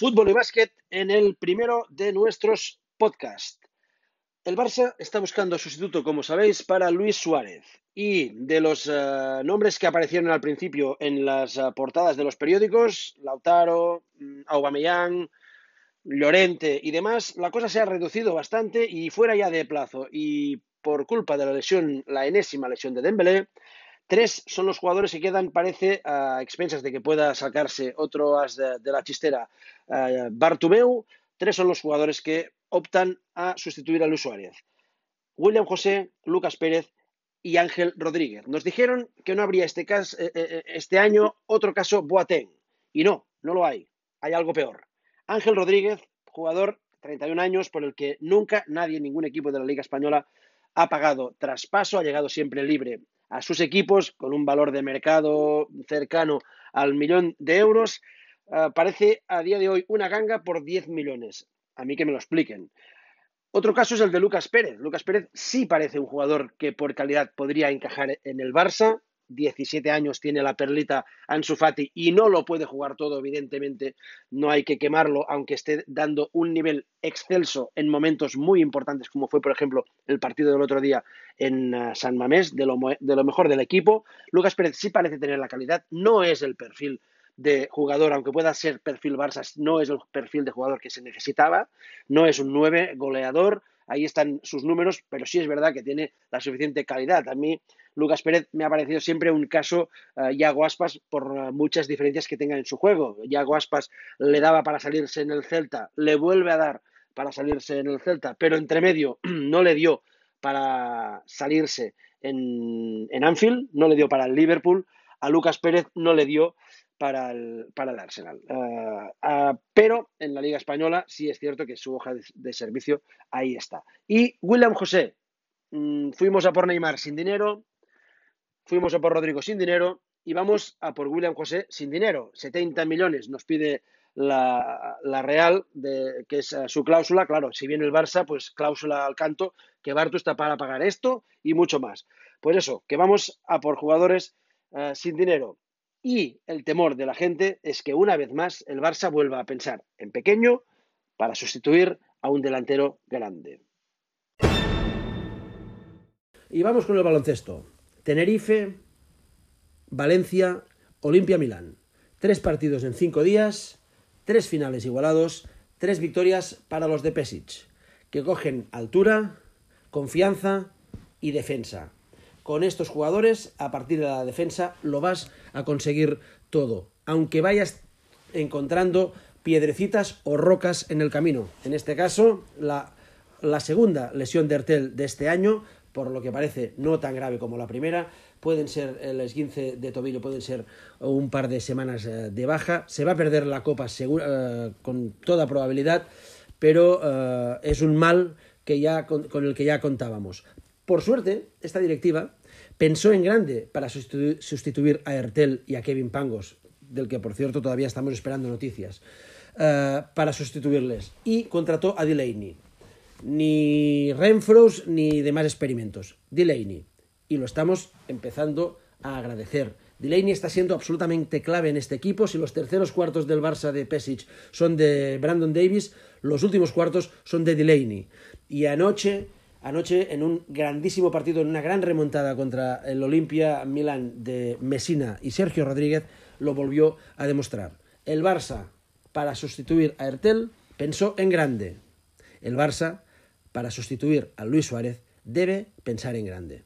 fútbol y básquet en el primero de nuestros podcasts. El Barça está buscando sustituto, como sabéis, para Luis Suárez. Y de los uh, nombres que aparecieron al principio en las uh, portadas de los periódicos, Lautaro, mm, Aubameyang, Llorente y demás, la cosa se ha reducido bastante y fuera ya de plazo. Y por culpa de la lesión, la enésima lesión de Dembélé, Tres son los jugadores que quedan, parece, a expensas de que pueda sacarse otro as de, la chistera uh, Bartumeu. Tres son los jugadores que optan a sustituir a Luis Suárez. William José, Lucas Pérez y Ángel Rodríguez. Nos dijeron que no habría este, eh, eh, este año otro caso Boateng. Y no, no lo hay. Hay algo peor. Ángel Rodríguez, jugador 31 años, por el que nunca nadie, ningún equipo de la Liga Española ha pagado traspaso, ha llegado siempre libre a sus equipos con un valor de mercado cercano al millón de euros, uh, parece a día de hoy una ganga por 10 millones. A mí que me lo expliquen. Otro caso es el de Lucas Pérez. Lucas Pérez sí parece un jugador que por calidad podría encajar en el Barça, 17 años tiene la perlita Ansu Fati y no lo puede jugar todo, evidentemente, no hay que quemarlo, aunque esté dando un nivel excelso en momentos muy importantes, como fue, por ejemplo, el partido del otro día en uh, San Mamés, de lo, de lo mejor del equipo. Lucas Pérez sí parece tener la calidad, no es el perfil de jugador, aunque pueda ser perfil Barça, no es el perfil de jugador que se necesitaba, no es un 9 goleador, ahí están sus números, pero sí es verdad que tiene la suficiente calidad. A mí Lucas Pérez me ha parecido siempre un caso uh, Yago Aspas por uh, muchas diferencias que tenga en su juego. Yago Aspas le daba para salirse en el Celta, le vuelve a dar para salirse en el Celta, pero entre medio no le dio para salirse en, en Anfield, no le dio para el Liverpool, a Lucas Pérez no le dio para el, para el Arsenal. Uh, uh, pero en la Liga Española sí es cierto que su hoja de, servicio ahí está. Y William José, mmm, fuimos a por Neymar sin dinero, fuimos a por Rodrigo sin dinero y vamos a por William José sin dinero. 70 millones nos pide la, la Real, de, que es uh, su cláusula. Claro, si viene el Barça, pues cláusula al canto, que Bartu está para pagar esto y mucho más. Pues eso, que vamos a por jugadores sin dinero. Y el temor de la gente es que una vez más el Barça vuelva a pensar en pequeño para sustituir a un delantero grande. Y vamos con el baloncesto. Tenerife, Valencia, Olimpia Milán. Tres partidos en cinco días, tres finales igualados, tres victorias para los de Pesic, que cogen altura, confianza y defensa. Con estos jugadores, a partir de la defensa, lo vas a conseguir todo, aunque vayas encontrando piedrecitas o rocas en el camino. En este caso, la, segunda lesión de Ertel de este año por lo que parece no tan grave como la primera. Pueden ser el esguince de tobillo, pueden ser un par de semanas eh, de baja. Se va a perder la copa segura, eh, con toda probabilidad, pero eh, es un mal que ya, con, el que ya contábamos. Por suerte, esta directiva pensó en grande para sustituir, a Ertel y a Kevin Pangos, del que por cierto todavía estamos esperando noticias, para sustituirles, y contrató a Delaney ni Renfros ni demás experimentos. Delaney. Y lo estamos empezando a agradecer. Delaney está siendo absolutamente clave en este equipo. Si los terceros cuartos del Barça de Pesic son de Brandon Davis, los últimos cuartos son de Delaney. Y anoche, anoche en un grandísimo partido, en una gran remontada contra el Olimpia Milán de Messina y Sergio Rodríguez, lo volvió a demostrar. El Barça, para sustituir a Ertel, pensó en grande. El Barça para sustituir a Luis Suárez debe pensar en grande.